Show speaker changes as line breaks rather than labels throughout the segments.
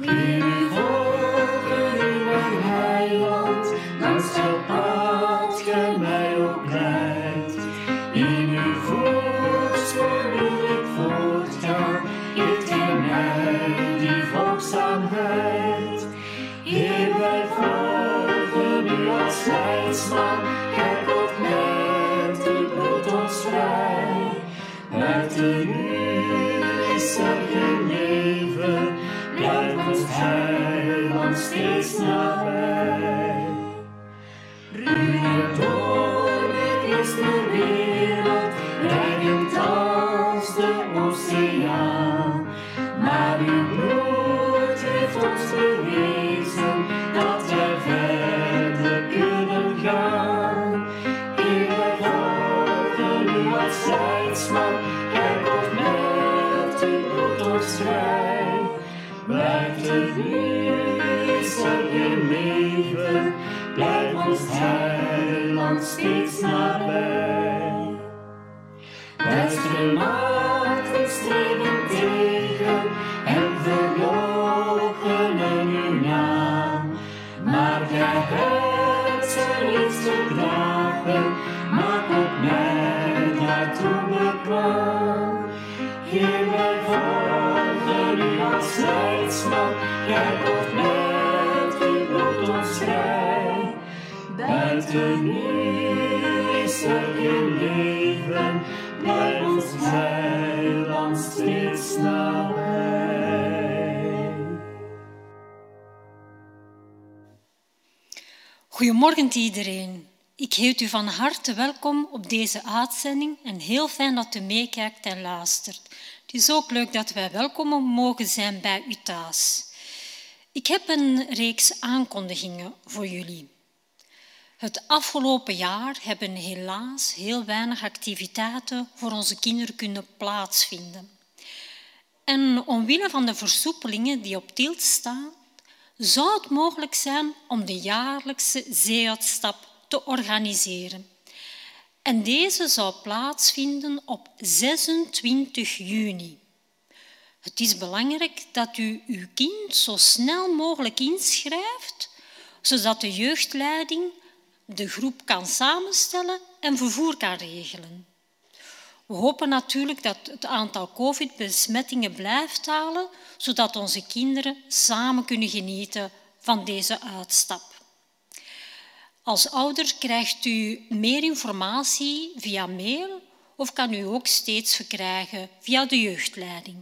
We Goedemorgen iedereen. Ik heet u van harte welkom op deze uitzending en heel fijn dat u meekijkt en luistert. Het is ook leuk dat wij welkom mogen zijn bij u thuis. Ik heb een reeks aankondigingen voor jullie. Het afgelopen jaar hebben helaas heel weinig activiteiten voor onze kinderen kunnen plaatsvinden. En omwille van de versoepelingen die op tilt staan, zou het mogelijk zijn om de jaarlijkse zeeuitstap te organiseren. En deze zou plaatsvinden op 26 juni. Het is belangrijk dat u uw kind zo snel mogelijk inschrijft, zodat de jeugdleiding de groep kan samenstellen en vervoer kan regelen. We hopen natuurlijk dat het aantal COVID-besmettingen blijft dalen, zodat onze kinderen samen kunnen genieten van deze uitstap. Als ouder krijgt u meer informatie via mail of kan u ook steeds verkrijgen via de jeugdleiding.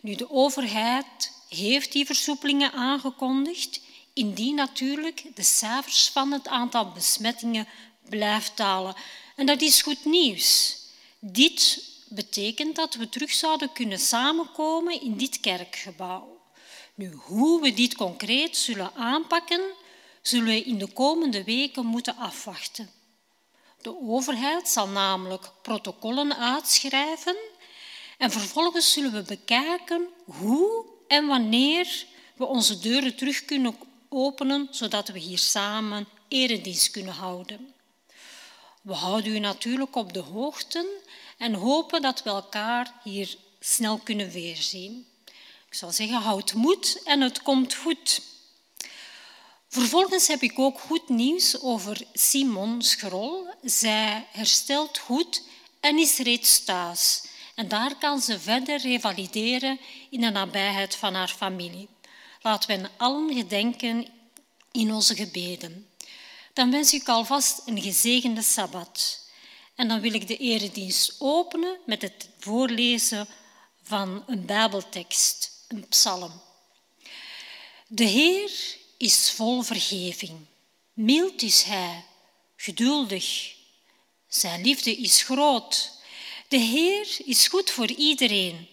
Nu, de overheid heeft die versoepelingen aangekondigd, indien natuurlijk de cijfers van het aantal besmettingen blijft dalen. En dat is goed nieuws. Dit betekent dat we terug zouden kunnen samenkomen in dit kerkgebouw. Nu, hoe we dit concreet zullen aanpakken, zullen we in de komende weken moeten afwachten. De overheid zal namelijk protocollen uitschrijven en vervolgens zullen we bekijken hoe en wanneer we onze deuren terug kunnen openen, zodat we hier samen eredienst kunnen houden. We houden u natuurlijk op de hoogte en hopen dat we elkaar hier snel kunnen weerzien. Ik zal zeggen, houd moed en het komt goed. Vervolgens heb ik ook goed nieuws over Simon Schrol. Zij herstelt goed en is reeds thuis. En daar kan ze verder revalideren in de nabijheid van haar familie. Laten we allen gedenken in onze gebeden. Dan wens ik alvast een gezegende Sabbat. En dan wil ik de eredienst openen met het voorlezen van een Bijbeltekst, een psalm. De Heer is vol vergeving. Mild is Hij, geduldig. Zijn liefde is groot. De Heer is goed voor iedereen.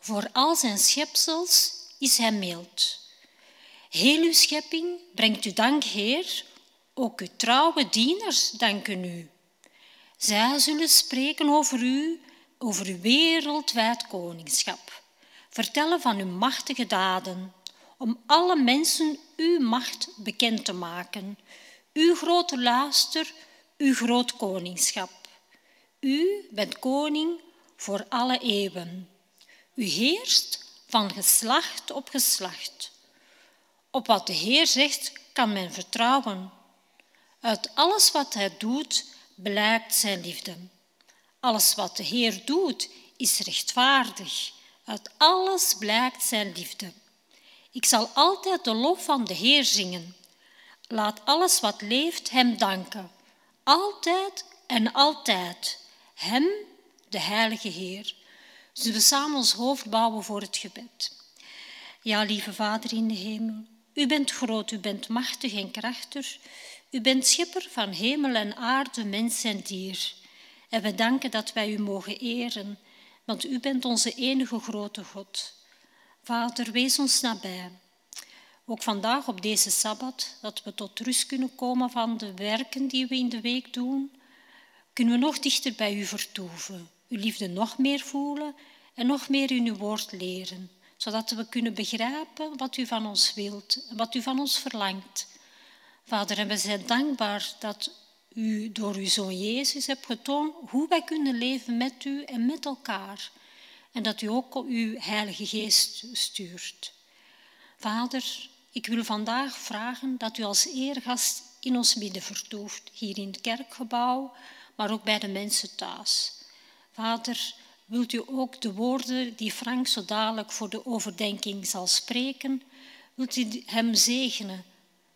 Voor al zijn schepsels is Hij mild. Heel uw schepping brengt u dank, Heer. Ook uw trouwe dieners danken u. Zij zullen spreken over u, over uw wereldwijd koningschap. Vertellen van uw machtige daden, om alle mensen uw macht bekend te maken. Uw grote luister, uw groot koningschap. U bent koning voor alle eeuwen. U heerst van geslacht op geslacht. Op wat de Heer zegt, kan men vertrouwen. Uit alles wat Hij doet, blijkt Zijn liefde. Alles wat de Heer doet, is rechtvaardig. Uit alles blijkt Zijn liefde. Ik zal altijd de lof van de Heer zingen. Laat alles wat leeft Hem danken. Altijd en altijd. Hem, de Heilige Heer. Zullen we samen ons hoofd bouwen voor het gebed. Ja, lieve Vader in de hemel, u bent groot, u bent machtig en krachtig. U bent schepper van hemel en aarde, mens en dier. En we danken dat wij u mogen eren, want u bent onze enige grote God. Vader, wees ons nabij. Ook vandaag op deze Sabbat, dat we tot rust kunnen komen van de werken die we in de week doen, kunnen we nog dichter bij u vertoeven, uw liefde nog meer voelen en nog meer in uw woord leren, zodat we kunnen begrijpen wat u van ons wilt en wat u van ons verlangt. Vader, en we zijn dankbaar dat u door uw zoon Jezus hebt getoond hoe wij kunnen leven met u en met elkaar. En dat u ook uw Heilige Geest stuurt. Vader, ik wil vandaag vragen dat u als eergast in ons midden vertoeft, hier in het kerkgebouw, maar ook bij de mensen thuis. Vader, wilt u ook de woorden die Frank zo dadelijk voor de overdenking zal spreken, wilt u hem zegenen,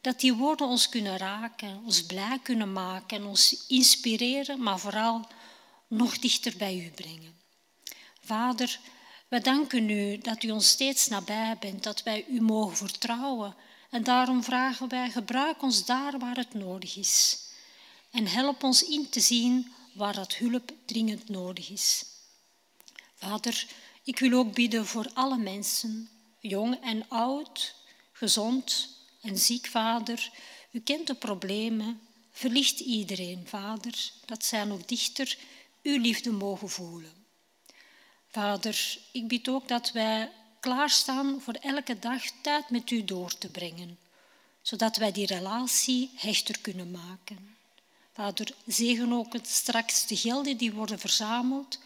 dat die woorden ons kunnen raken, ons blij kunnen maken en ons inspireren, maar vooral nog dichter bij u brengen. Vader, we danken u dat u ons steeds nabij bent, dat wij u mogen vertrouwen. En daarom vragen wij, gebruik ons daar waar het nodig is. En help ons in te zien waar dat hulp dringend nodig is. Vader, ik wil ook bidden voor alle mensen, jong en oud, gezond en ziek, Vader. U kent de problemen, verlicht iedereen, Vader, dat zij nog dichter uw liefde mogen voelen. Vader, ik bid ook dat wij klaarstaan voor elke dag tijd met u door te brengen, zodat wij die relatie hechter kunnen maken. Vader, zegen ook straks de gelden die worden verzameld,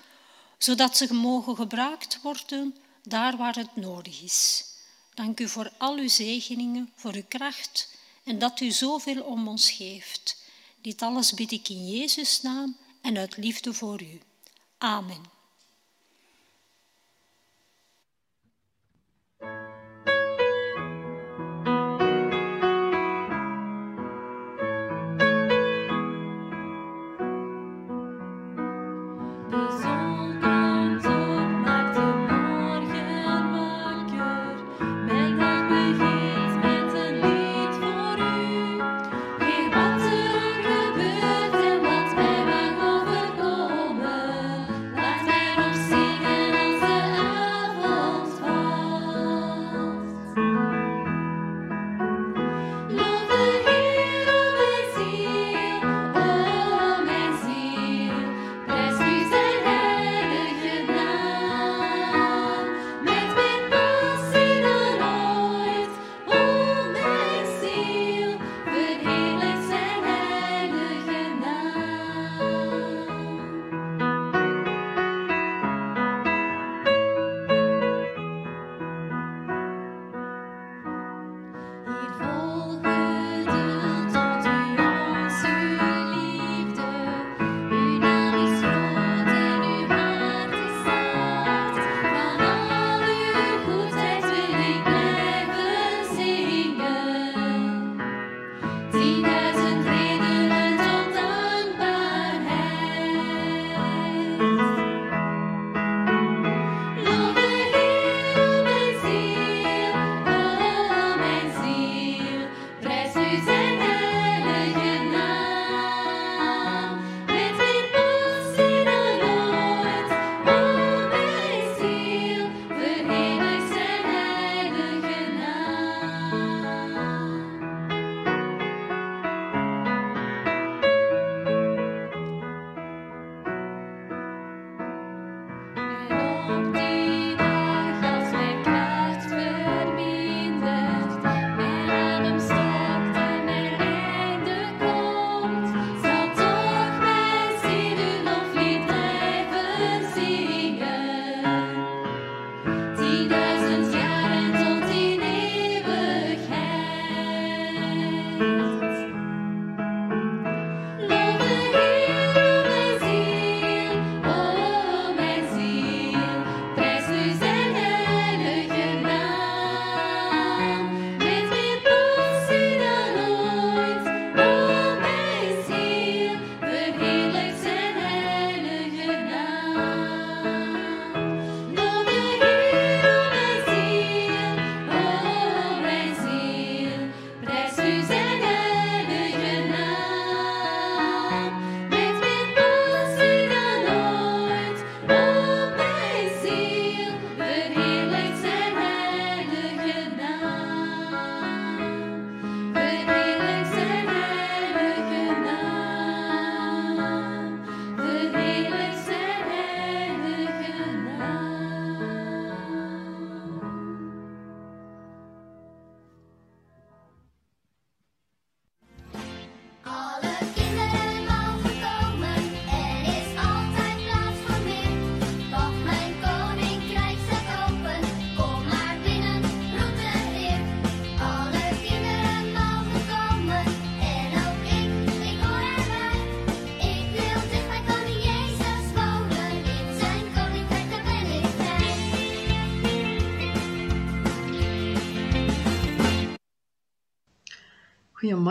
zodat ze mogen gebruikt worden daar waar het nodig is. Dank u voor al uw zegeningen, voor uw kracht en dat u zoveel om ons geeft. Dit alles bid ik in Jezus' naam en uit liefde voor u. Amen.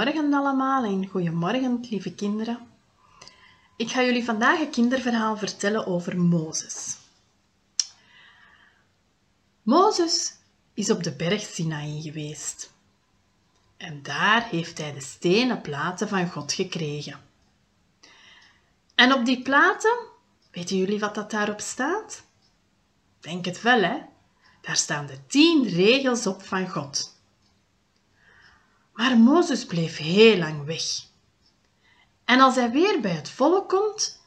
Goedemorgen allemaal en goedemorgen lieve kinderen. Ik ga jullie vandaag een kinderverhaal vertellen over Mozes. Mozes is op de berg Sinaï geweest. En daar heeft hij de stenen platen van God gekregen. En op die platen, weten jullie wat dat daarop staat? Denk het wel, hè? Daar staan de tien regels op van God. Maar Mozes bleef heel lang weg. En als hij weer bij het volk komt,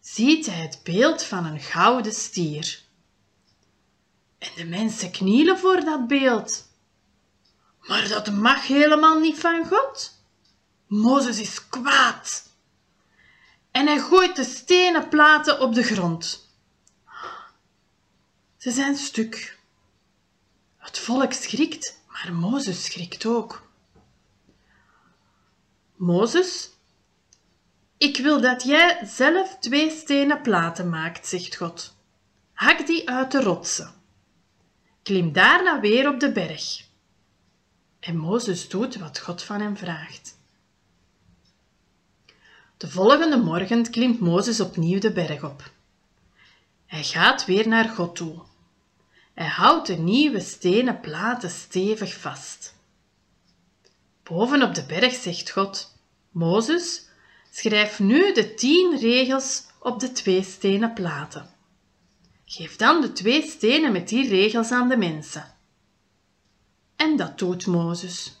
ziet hij het beeld van een gouden stier. En de mensen knielen voor dat beeld. Maar dat mag helemaal niet van God. Mozes is kwaad. En hij gooit de stenen platen op de grond. Ze zijn stuk. Het volk schrikt, maar Mozes schrikt ook. Mozes, ik wil dat jij zelf twee stenen platen maakt, zegt God. Hak die uit de rotsen. Klim daarna weer op de berg. En Mozes doet wat God van hem vraagt. De volgende morgen klimt Mozes opnieuw de berg op. Hij gaat weer naar God toe. Hij houdt de nieuwe stenen platen stevig vast. Boven op de berg zegt God: Mozes, schrijf nu de tien regels op de twee stenen platen. Geef dan de twee stenen met die regels aan de mensen. En dat doet Mozes.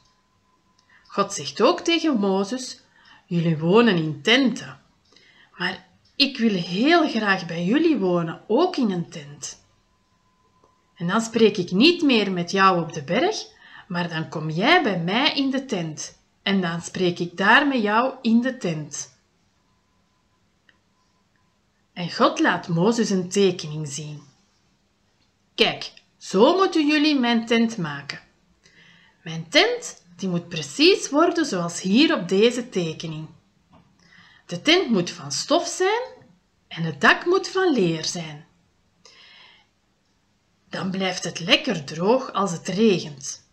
God zegt ook tegen Mozes: Jullie wonen in tenten, maar ik wil heel graag bij jullie wonen, ook in een tent. En dan spreek ik niet meer met jou op de berg, maar dan kom jij bij mij in de tent en dan spreek ik daar met jou in de tent. En God laat Mozes een tekening zien. Kijk, zo moeten jullie mijn tent maken. Mijn tent die moet precies worden zoals hier op deze tekening. De tent moet van stof zijn en het dak moet van leer zijn. Dan blijft het lekker droog als het regent.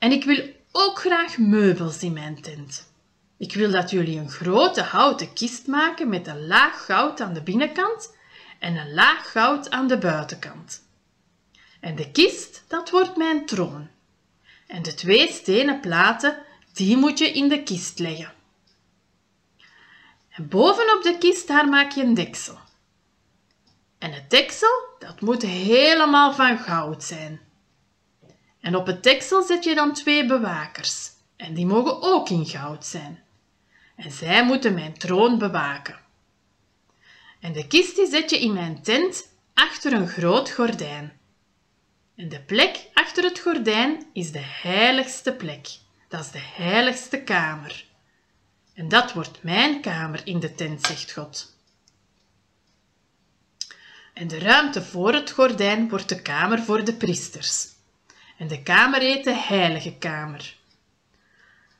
En ik wil ook graag meubels in mijn tent. Ik wil dat jullie een grote houten kist maken met een laag goud aan de binnenkant en een laag goud aan de buitenkant. En de kist, dat wordt mijn troon. En de twee stenen platen, die moet je in de kist leggen. En bovenop de kist, daar maak je een deksel. En het deksel, dat moet helemaal van goud zijn. En op het deksel zet je dan twee bewakers. En die mogen ook in goud zijn. En zij moeten mijn troon bewaken. En de kist die zet je in mijn tent achter een groot gordijn. En de plek achter het gordijn is de heiligste plek. Dat is de heiligste kamer. En dat wordt mijn kamer in de tent, zegt God. En de ruimte voor het gordijn wordt de kamer voor de priesters en de kamer heet de heilige kamer.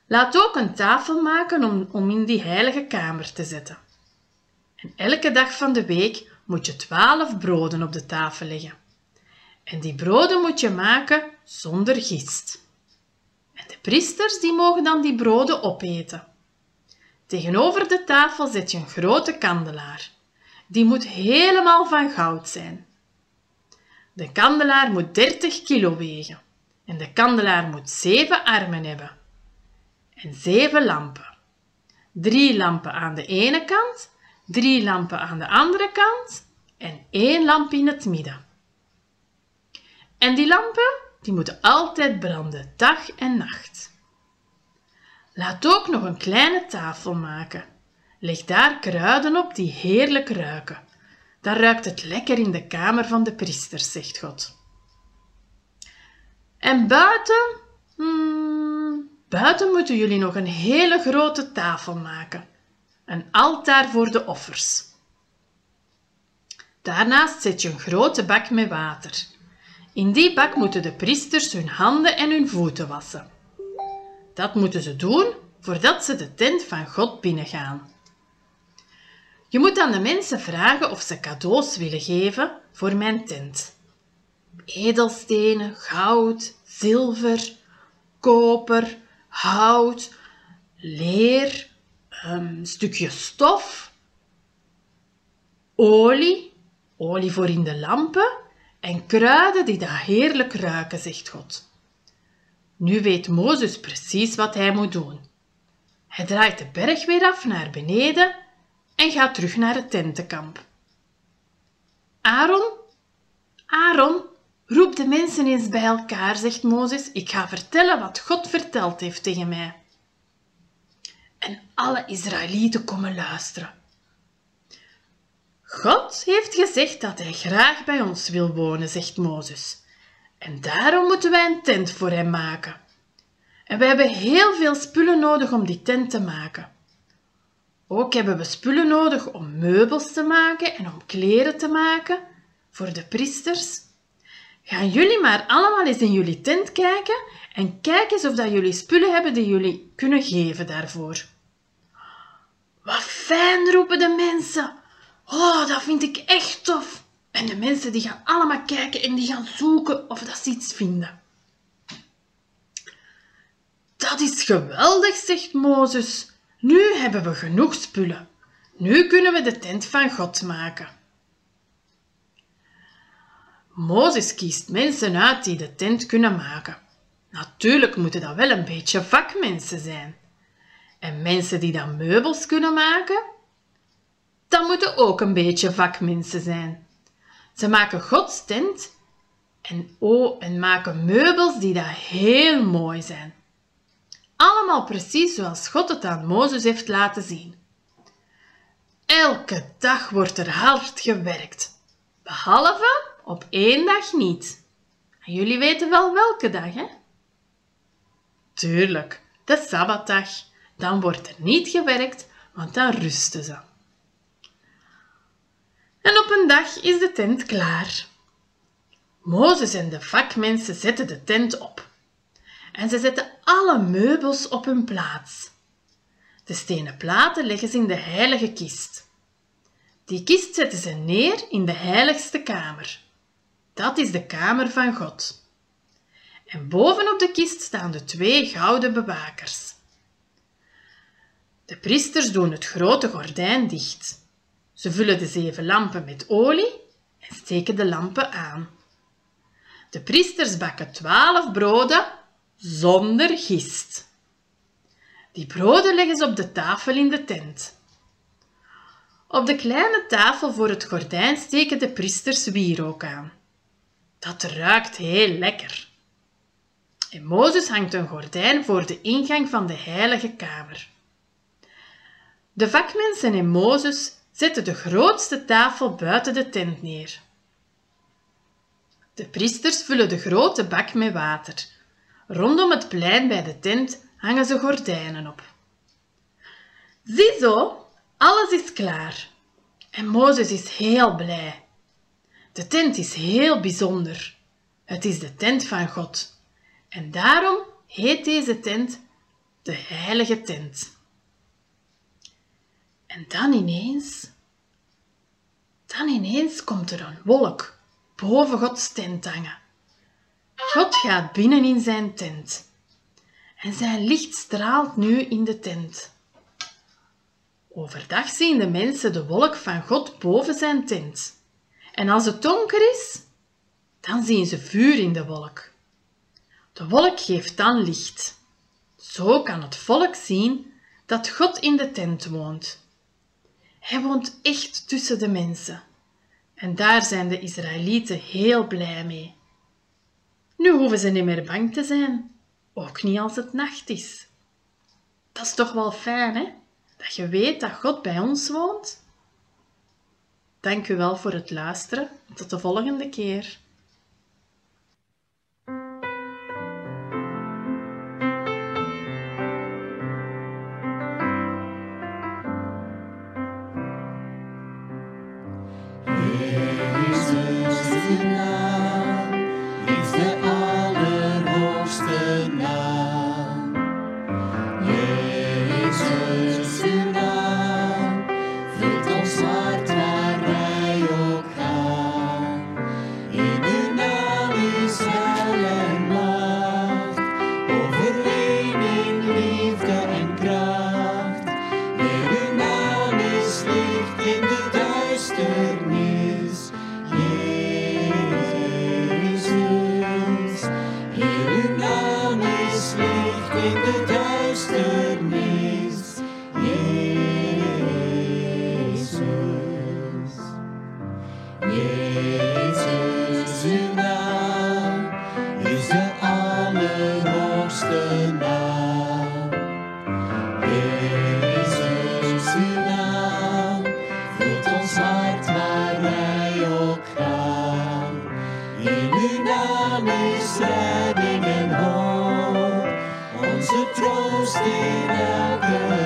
Laat ook een tafel maken om, in die heilige kamer te zetten. En elke dag van de week moet je twaalf broden op de tafel leggen. En die broden moet je maken zonder gist. En de priesters die mogen dan die broden opeten. Tegenover de tafel zet je een grote kandelaar. Die moet helemaal van goud zijn. De kandelaar moet 30 kilo wegen. En de kandelaar moet zeven armen hebben. En zeven lampen. Drie lampen aan de ene kant, drie lampen aan de andere kant en één lamp in het midden. En die lampen, die moeten altijd branden, dag en nacht. Laat ook nog een kleine tafel maken. Leg daar kruiden op die heerlijk ruiken. Dan ruikt het lekker in de kamer van de priesters, zegt God. En buiten? Hmm, buiten moeten jullie nog een hele grote tafel maken. Een altaar voor de offers. Daarnaast zet je een grote bak met water. In die bak moeten de priesters hun handen en hun voeten wassen. Dat moeten ze doen voordat ze de tent van God binnengaan. Je moet aan de mensen vragen of ze cadeaus willen geven voor mijn tent edelstenen, goud, zilver, koper, hout, leer, een stukje stof, olie, olie voor in de lampen en kruiden die daar heerlijk ruiken, zegt God. Nu weet Mozes precies wat hij moet doen. Hij draait de berg weer af naar beneden en gaat terug naar het tentenkamp. Aaron, Aaron, roep de mensen eens bij elkaar, zegt Mozes. Ik ga vertellen wat God verteld heeft tegen mij. En alle Israëlieten komen luisteren. God heeft gezegd dat hij graag bij ons wil wonen, zegt Mozes. En daarom moeten wij een tent voor hem maken. En we hebben heel veel spullen nodig om die tent te maken. Ook hebben we spullen nodig om meubels te maken en om kleren te maken voor de priesters. Gaan jullie maar allemaal eens in jullie tent kijken en kijk eens of dat jullie spullen hebben die jullie kunnen geven daarvoor. Wat fijn, roepen de mensen. Oh, dat vind ik echt tof. En de mensen die gaan allemaal kijken en die gaan zoeken of dat ze iets vinden. Dat is geweldig, zegt Mozes. Nu hebben we genoeg spullen. Nu kunnen we de tent van God maken. Mozes kiest mensen uit die de tent kunnen maken. Natuurlijk moeten dat wel een beetje vakmensen zijn. En mensen die dan meubels kunnen maken, dat moeten ook een beetje vakmensen zijn. Ze maken Gods tent en, oh, en maken meubels die daar heel mooi zijn. Allemaal precies zoals God het aan Mozes heeft laten zien. Elke dag wordt er hard gewerkt, behalve op één dag niet. En jullie weten wel welke dag, hè? Tuurlijk, de Sabbatdag. Dan wordt er niet gewerkt, want dan rusten ze. En op een dag is de tent klaar. Mozes en de vakmensen zetten de tent op. En ze zetten alle meubels op hun plaats. De stenen platen leggen ze in de heilige kist. Die kist zetten ze neer in de heiligste kamer. Dat is de kamer van God. En bovenop de kist staan de twee gouden bewakers. De priesters doen het grote gordijn dicht. Ze vullen de zeven lampen met olie en steken de lampen aan. De priesters bakken twaalf broden zonder gist. Die broden leggen ze op de tafel in de tent. Op de kleine tafel voor het gordijn steken de priesters wierook aan. Dat ruikt heel lekker. En Mozes hangt een gordijn voor de ingang van de heilige kamer. De vakmensen en Mozes zetten de grootste tafel buiten de tent neer. De priesters vullen de grote bak met water. Rondom het plein bij de tent hangen ze gordijnen op. Ziezo, alles is klaar. En Mozes is heel blij. De tent is heel bijzonder. Het is de tent van God. En daarom heet deze tent de heilige tent. En dan ineens, dan ineens komt er een wolk boven Gods tent hangen. God gaat binnen in zijn tent. En zijn licht straalt nu in de tent. Overdag zien de mensen de wolk van God boven zijn tent. En als het donker is, dan zien ze vuur in de wolk. De wolk geeft dan licht. Zo kan het volk zien dat God in de tent woont. Hij woont echt tussen de mensen. En daar zijn de Israëlieten heel blij mee. Nu hoeven ze niet meer bang te zijn, ook niet als het nacht is. Dat is toch wel fijn, hè? Dat je weet dat God bij ons woont. Dank u wel voor het luisteren. Tot de volgende keer.
In elke nood.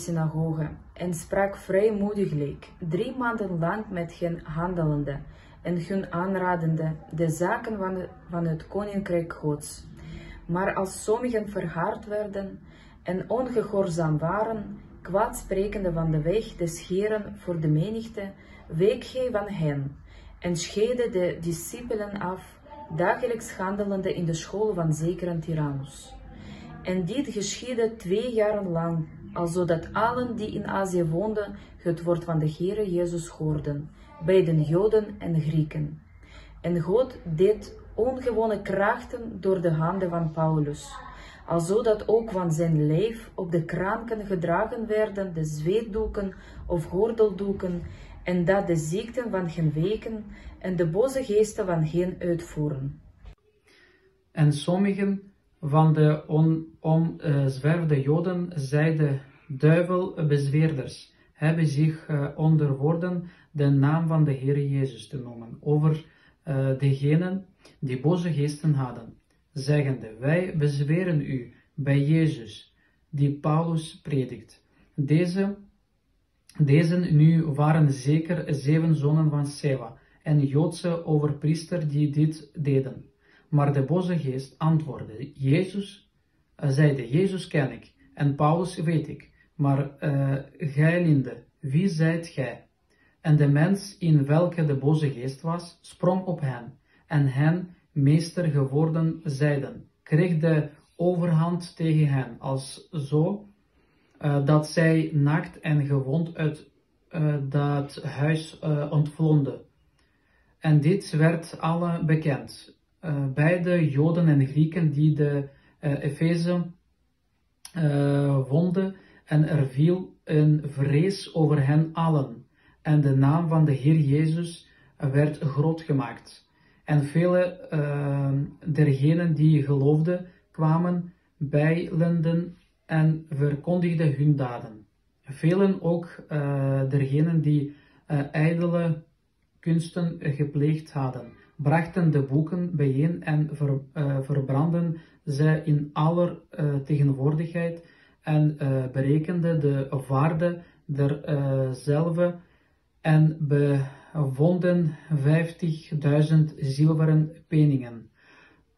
Synagoge en sprak vrijmoediglijk drie maanden lang met hen handelende en hun aanradende de zaken van, het koninkrijk Gods. Maar als sommigen verhard werden en ongehoorzaam waren, kwaad sprekende van de weg des Heren voor de menigte, week hij van hen en scheidde de discipelen af, dagelijks handelende in de school van zekere Tyrannus. En dit geschiedde twee jaren lang, alzodat allen die in Azië woonden het woord van de Heere Jezus hoorden, bij de Joden en Grieken. En God deed ongewone krachten door de handen van Paulus, alzodat ook van zijn lijf op de kranken gedragen werden de zweetdoeken of gordeldoeken, en dat de ziekten van hen weken en de boze geesten van hen uitvoeren.
En sommigen van de omzwervende Joden, zeiden duivelbezweerders, hebben zich eh, onderworpen de naam van de Heer Jezus te noemen over eh, degenen die boze geesten hadden, zeggende, wij bezweren u bij Jezus, die Paulus predikt. Deze, deze nu waren zeker zeven zonen van Seva, en Joodse overpriester die dit deden. Maar de boze geest antwoordde, Jezus, eh, zeide, Jezus ken ik, en Paulus weet ik, maar uh, gij linde, wie zijt gij? En de mens in welke de boze geest was, sprong op hen, en hen meester geworden zeiden, kreeg de overhand tegen hen, als zo, uh, dat zij naakt en gewond uit dat huis uh, ontvlonden. En dit werd alle bekend uh, bij de Joden en Grieken die de uh, Efeze uh, woonden en er viel een vrees over hen allen. En de naam van de Heer Jezus werd groot gemaakt. En vele dergenen die geloofden kwamen bijlenden en verkondigden hun daden. Velen ook dergenen die ijdele kunsten gepleegd hadden brachten de boeken bijeen en ver, uh, verbrandden ze in aller uh, tegenwoordigheid en uh, berekenden de waarde derzelve en bevonden vijftigduizend zilveren penningen.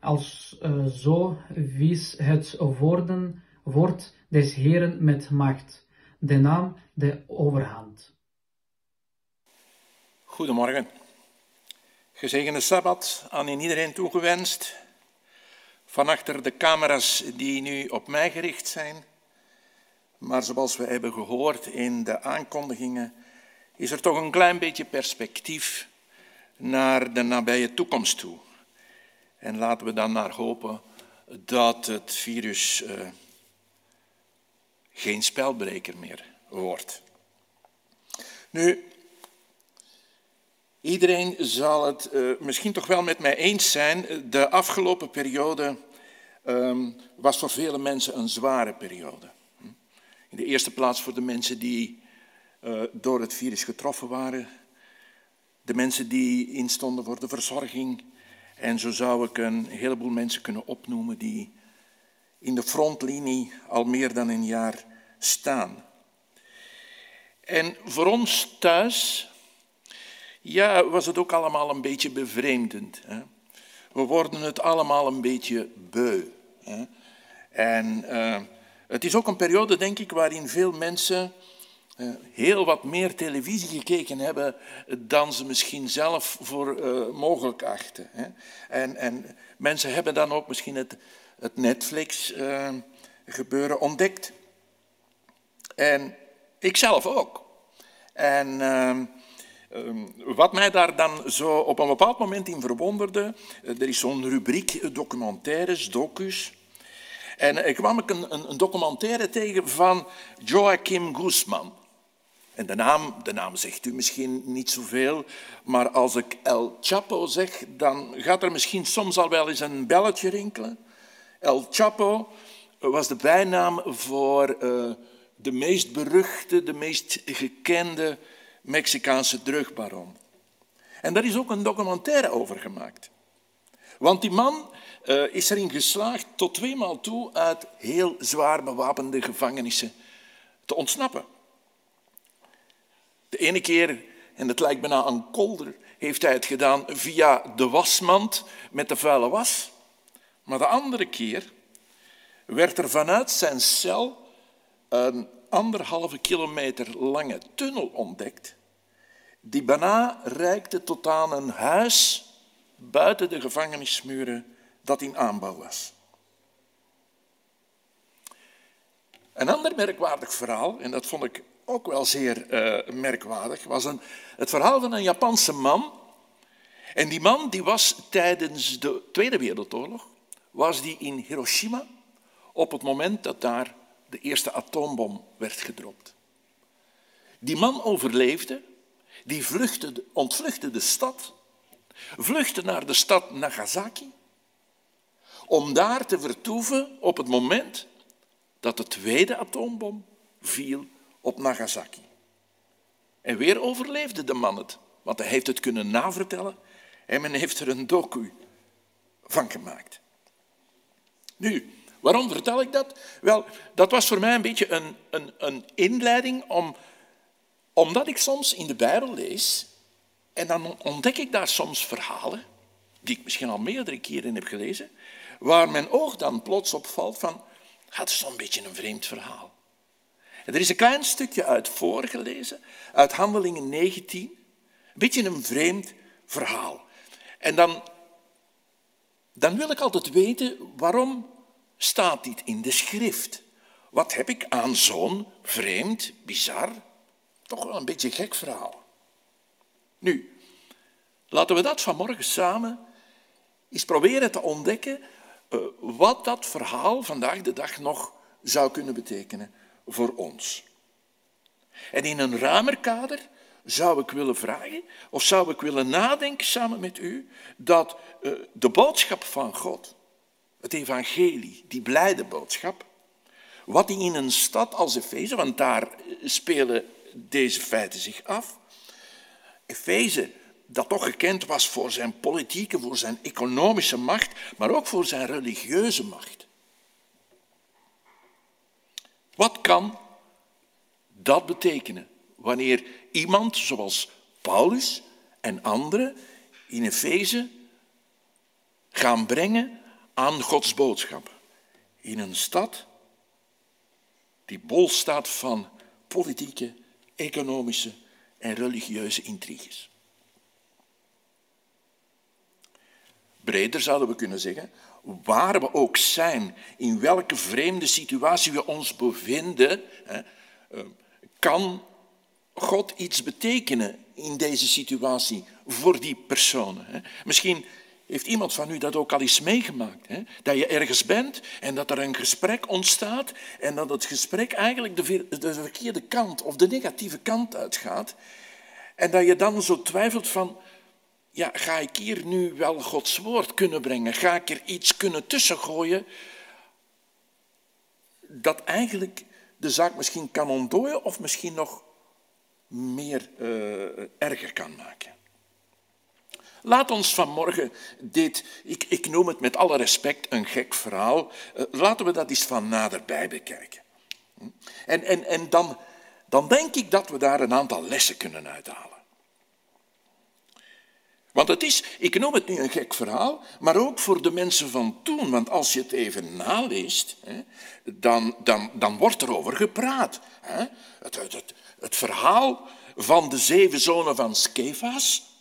Als zo wies het woorden, woord des Heren met macht, de naam de overhand.
Goedemorgen. Gezegende Sabbat aan iedereen toegewenst. Van achter de camera's die nu op mij gericht zijn. Maar zoals we hebben gehoord in de aankondigingen, is er toch een klein beetje perspectief naar de nabije toekomst toe. En laten we dan naar hopen dat het virus uh, geen spelbreker meer wordt. Nu, Iedereen zal het uh, misschien toch wel met mij eens zijn. De afgelopen periode um, was voor vele mensen een zware periode. In de eerste plaats voor de mensen die uh, door het virus getroffen waren. de mensen die instonden voor de verzorging. En zo zou ik een heleboel mensen kunnen opnoemen die in de frontlinie al meer dan een jaar staan. En voor ons thuis, ja, was het ook allemaal een beetje bevreemdend. Hè? We worden het allemaal een beetje beu. Hè? En uh, het is ook een periode, denk ik, waarin veel mensen uh, heel wat meer televisie gekeken hebben dan ze misschien zelf voor uh, mogelijk achten. Hè? En, en, mensen hebben dan ook misschien het, het Netflix-gebeuren ontdekt. En ik zelf ook. En ehm, wat mij daar dan zo op een bepaald moment in verwonderde, er is zo'n rubriek documentaires, docus. En ik kwam ik een, een, documentaire tegen van Joachim Guzman. En de naam, de naam zegt u misschien niet zoveel, maar als ik El Chapo zeg, dan gaat er misschien soms al wel eens een belletje rinkelen. El Chapo was de bijnaam voor de meest beruchte, de meest gekende Mexicaanse drugbaron. En daar is ook een documentaire over gemaakt. Want die man uh, is erin geslaagd tot tweemaal toe uit heel zwaar bewapende gevangenissen te ontsnappen. De ene keer, en het lijkt bijna een kolder, heeft hij het gedaan via de wasmand met de vuile was. Maar de andere keer werd er vanuit zijn cel een anderhalve kilometer lange tunnel ontdekt, die bijna reikte tot aan een huis buiten de gevangenismuren dat in aanbouw was. Een ander merkwaardig verhaal, en dat vond ik ook wel zeer uh, merkwaardig, was een, het verhaal van een Japanse man. En die man die was tijdens de Tweede Wereldoorlog was die in Hiroshima op het moment dat daar de eerste atoombom werd gedropt. Die man overleefde, die vluchtte, ontvluchtte de stad, vluchtte naar de stad Nagasaki, om daar te vertoeven op het moment dat de tweede atoombom viel op Nagasaki. En weer overleefde de man het, want hij heeft het kunnen navertellen en men heeft er een docu van gemaakt. Nu, waarom vertel ik dat? Wel, dat was voor mij een beetje een, een, een inleiding om, omdat ik soms in de Bijbel lees en dan ontdek ik daar soms verhalen, die ik misschien al meerdere keren heb gelezen, waar mijn oog dan plots opvalt van, het is zo'n beetje een vreemd verhaal. En er is een klein stukje uit voorgelezen, uit Handelingen 19. Een beetje een vreemd verhaal. En dan, dan wil ik altijd weten, waarom staat dit in de schrift? Wat heb ik aan zo'n vreemd, bizar, toch wel een beetje gek verhaal? Nu, laten we dat vanmorgen samen eens proberen te ontdekken uh, wat dat verhaal vandaag de dag nog zou kunnen betekenen voor ons. En in een ruimer kader zou ik willen vragen, of zou ik willen nadenken samen met u, dat uh, de boodschap van God, het evangelie, die blijde boodschap, wat die in een stad als Efeze, want daar spelen deze feiten zich af, Efeze, dat toch gekend was voor zijn politieke, voor zijn economische macht, maar ook voor zijn religieuze macht. Wat kan dat betekenen? Wanneer iemand zoals Paulus en anderen in Efeze gaan brengen aan Gods boodschap in een stad die bol staat van politieke, economische en religieuze intriges? Breder zouden we kunnen zeggen, waar we ook zijn, in welke vreemde situatie we ons bevinden, eh, kan God iets betekenen in deze situatie voor die personen. Misschien heeft iemand van u dat ook al eens meegemaakt. Hè? Dat je ergens bent en dat er een gesprek ontstaat en dat het gesprek eigenlijk de, de verkeerde kant of de negatieve kant uitgaat. En dat je dan zo twijfelt van, ja, ga ik hier nu wel Gods woord kunnen brengen? Ga ik er iets kunnen tussengooien dat eigenlijk de zaak misschien kan ontdooien of misschien nog meer uh, erger kan maken? Laat ons vanmorgen dit, ik, ik noem het met alle respect een gek verhaal, eh, laten we dat eens van naderbij bekijken. En, en, en dan, dan denk ik dat we daar een aantal lessen kunnen uithalen. Want het is, ik noem het nu een gek verhaal, maar ook voor de mensen van toen. Want als je het even naleest, dan, dan, dan wordt er over gepraat. Het, het, het, het verhaal van de zeven zonen van Skefas.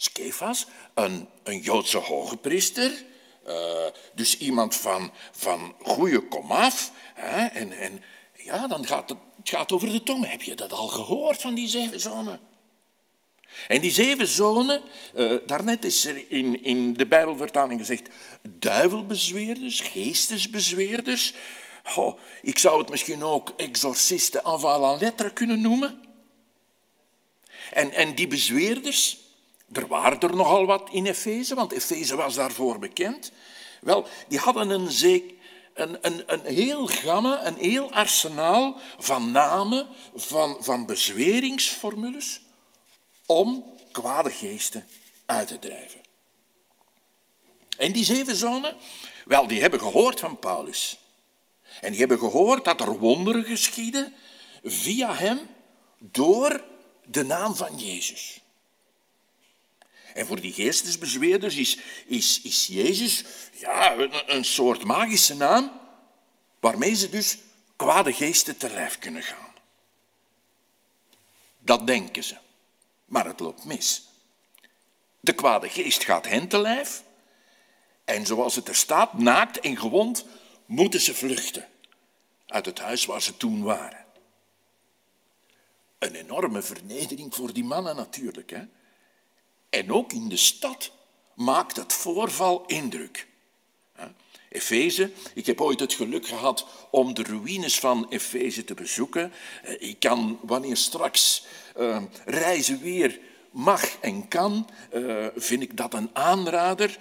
Skefas, een, een Joodse hogepriester. Uh, dus iemand van, van goede komaf. Hè, en, en ja, dan gaat het, gaat over de tong. Heb je dat al gehoord van die zeven zonen? En die zeven zonen, uh, daarnet is er in, in de Bijbelvertaling gezegd, duivelbezweerders, geestesbezweerders. Oh, ik zou het misschien ook exorcisten la lettre kunnen noemen. En, en die bezweerders, er waren er nogal wat in Efeze, want Efeze was daarvoor bekend. Wel, die hadden een, een, een, een heel gamma, een heel arsenaal van namen, van, van bezweringsformules om kwade geesten uit te drijven. En die zeven zonen, wel, die hebben gehoord van Paulus. En die hebben gehoord dat er wonderen geschieden via hem door de naam van Jezus. En voor die geestesbezweerders is, is, is Jezus ja, een, soort magische naam waarmee ze dus kwade geesten te lijf kunnen gaan. Dat denken ze. Maar het loopt mis. De kwade geest gaat hen te lijf. En zoals het er staat, naakt en gewond, moeten ze vluchten uit het huis waar ze toen waren. Een enorme vernedering voor die mannen natuurlijk. Hè? En ook in de stad maakt het voorval indruk. Efeze, ik heb ooit het geluk gehad om de ruïnes van Efeze te bezoeken. Eh, ik kan, wanneer straks uh, reizen weer mag en kan, uh, vind ik dat een aanrader.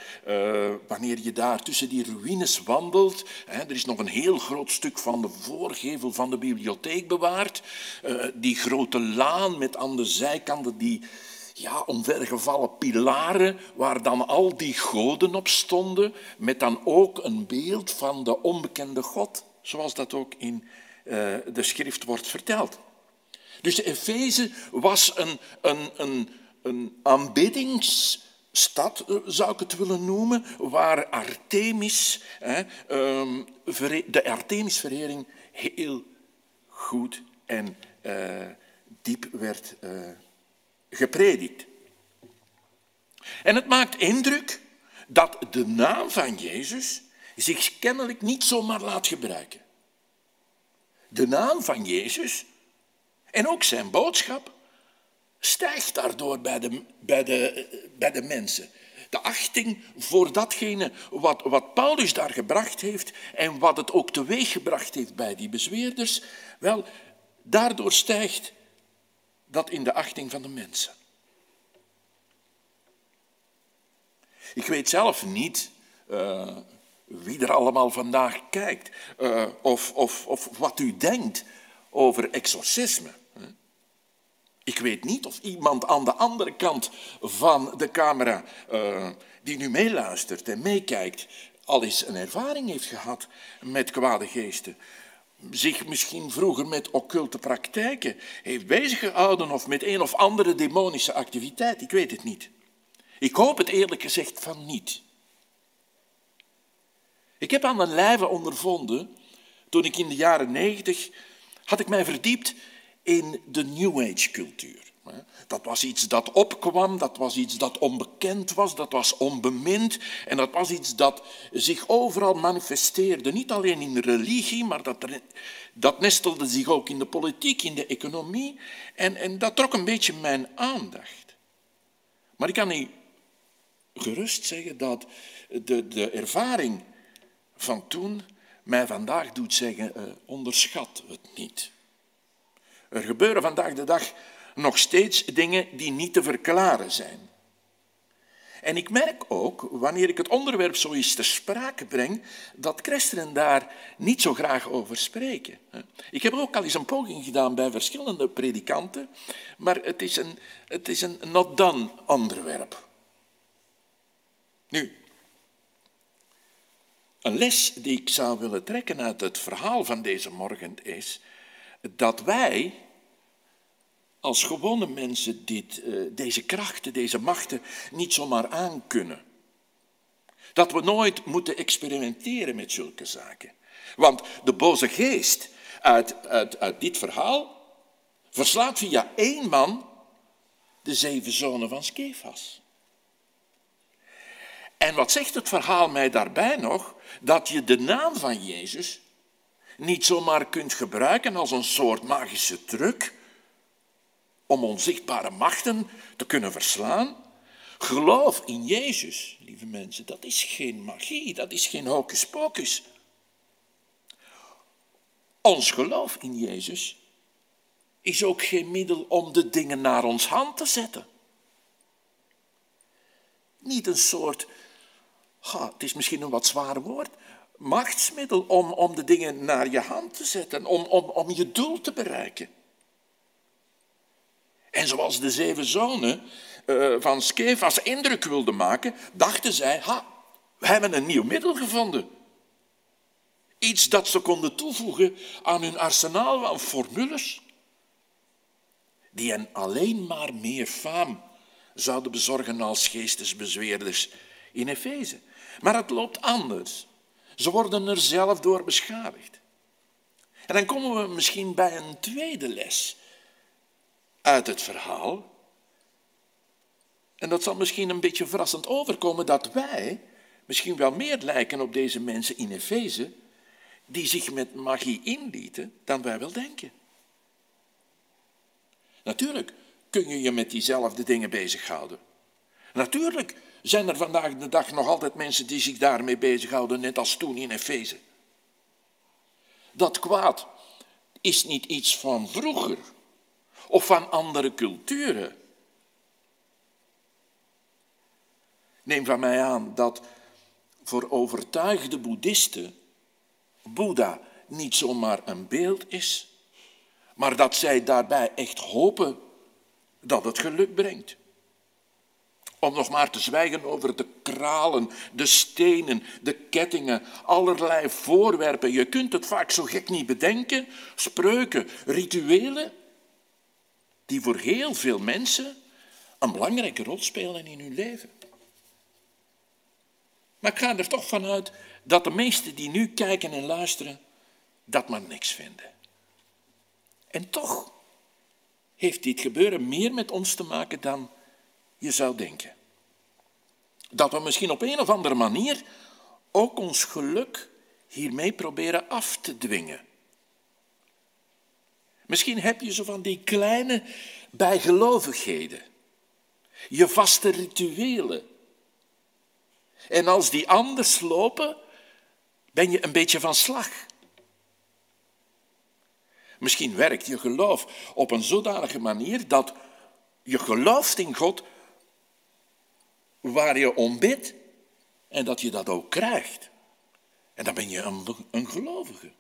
Wanneer je daar tussen die ruïnes wandelt. Hè, er is nog een heel groot stuk van de voorgevel van de bibliotheek bewaard. Die grote laan met aan de zijkanten die ja, omvergevallen pilaren waar dan al die goden op stonden, met dan ook een beeld van de onbekende God, zoals dat ook in uh, de schrift wordt verteld. Dus de Efeze was een, een, een, een aanbiddingsstad, eh, zou ik het willen noemen, waar Artemis, hè, ehm, de Artemisverering heel goed en uh, diep werd uh, gepredikt. En het maakt indruk dat de naam van Jezus zich kennelijk niet zomaar laat gebruiken. De naam van Jezus en ook zijn boodschap stijgt daardoor bij de, bij de, bij de mensen. De achting voor datgene wat, wat Paulus daar gebracht heeft en wat het ook teweeggebracht heeft bij die bezweerders, wel, daardoor stijgt dat in de achting van de mensen. Ik weet zelf niet uh, wie er allemaal vandaag kijkt uh, of, of, of wat u denkt over exorcisme. Ik weet niet of iemand aan de andere kant van de camera uh, die nu meeluistert en meekijkt, al eens een ervaring heeft gehad met kwade geesten. Zich misschien vroeger met occulte praktijken heeft beziggehouden of met een of andere demonische activiteit. Ik weet het niet. Ik hoop het eerlijk gezegd van niet. Ik heb aan mijn lijve ondervonden, toen ik in de jaren negentig had ik mij verdiept in de New Age cultuur. Dat was iets dat opkwam, dat was iets dat onbekend was, dat was onbemind en dat was iets dat zich overal manifesteerde. Niet alleen in religie, maar dat, dat nestelde zich ook in de politiek, in de economie en, en dat trok een beetje mijn aandacht. Maar ik kan niet gerust zeggen dat de, de ervaring van toen mij vandaag doet zeggen, uh, onderschat het niet. Er gebeuren vandaag de dag nog steeds dingen die niet te verklaren zijn. En ik merk ook, wanneer ik het onderwerp zo eens ter sprake breng, dat christenen daar niet zo graag over spreken. Ik heb ook al eens een poging gedaan bij verschillende predikanten, maar het is een, het is een not done onderwerp. Nu, een les die ik zou willen trekken uit het verhaal van deze morgen is dat wij als gewone mensen dit, eh, deze krachten, deze machten niet zomaar aankunnen. Dat we nooit moeten experimenteren met zulke zaken. Want de boze geest uit, uit, uit dit verhaal verslaat via één man de zeven zonen van Skefas. En wat zegt het verhaal mij daarbij nog? Dat je de naam van Jezus niet zomaar kunt gebruiken als een soort magische truc om onzichtbare machten te kunnen verslaan. Geloof in Jezus, lieve mensen, dat is geen magie, dat is geen hocus pocus. Ons geloof in Jezus is ook geen middel om de dingen naar ons hand te zetten. Niet een soort, het is misschien een wat zwaar woord, machtsmiddel om, om de dingen naar je hand te zetten, om, om, om je doel te bereiken. En zoals de zeven zonen uh, van Skefas indruk wilden maken, dachten zij, ha, we hebben een nieuw middel gevonden. Iets dat ze konden toevoegen aan hun arsenaal van formules, die hen alleen maar meer faam zouden bezorgen als geestesbezweerders in Efeze. Maar het loopt anders. Ze worden er zelf door beschadigd. En dan komen we misschien bij een tweede les uit het verhaal. En dat zal misschien een beetje verrassend overkomen dat wij misschien wel meer lijken op deze mensen in Efeze, die zich met magie inlieten, dan wij wel denken. Natuurlijk kun je je met diezelfde dingen bezighouden. Natuurlijk zijn er vandaag de dag nog altijd mensen die zich daarmee bezighouden, net als toen in Efeze. Dat kwaad is niet iets van vroeger of van andere culturen. Neem van mij aan dat voor overtuigde boeddhisten Boeddha niet zomaar een beeld is, maar dat zij daarbij echt hopen dat het geluk brengt. Om nog maar te zwijgen over de kralen, de stenen, de kettingen, allerlei voorwerpen. Je kunt het vaak zo gek niet bedenken. Spreuken, rituelen, die voor heel veel mensen een belangrijke rol spelen in hun leven. Maar ik ga er toch vanuit dat de meesten die nu kijken en luisteren, dat maar niks vinden. En toch heeft dit gebeuren meer met ons te maken dan je zou denken. Dat we misschien op een of andere manier ook ons geluk hiermee proberen af te dwingen. Misschien heb je zo van die kleine bijgelovigheden, je vaste rituelen. En als die anders lopen, ben je een beetje van slag. Misschien werkt je geloof op een zodanige manier dat je gelooft in God waar je om bidt en dat je dat ook krijgt. En dan ben je een, een gelovige.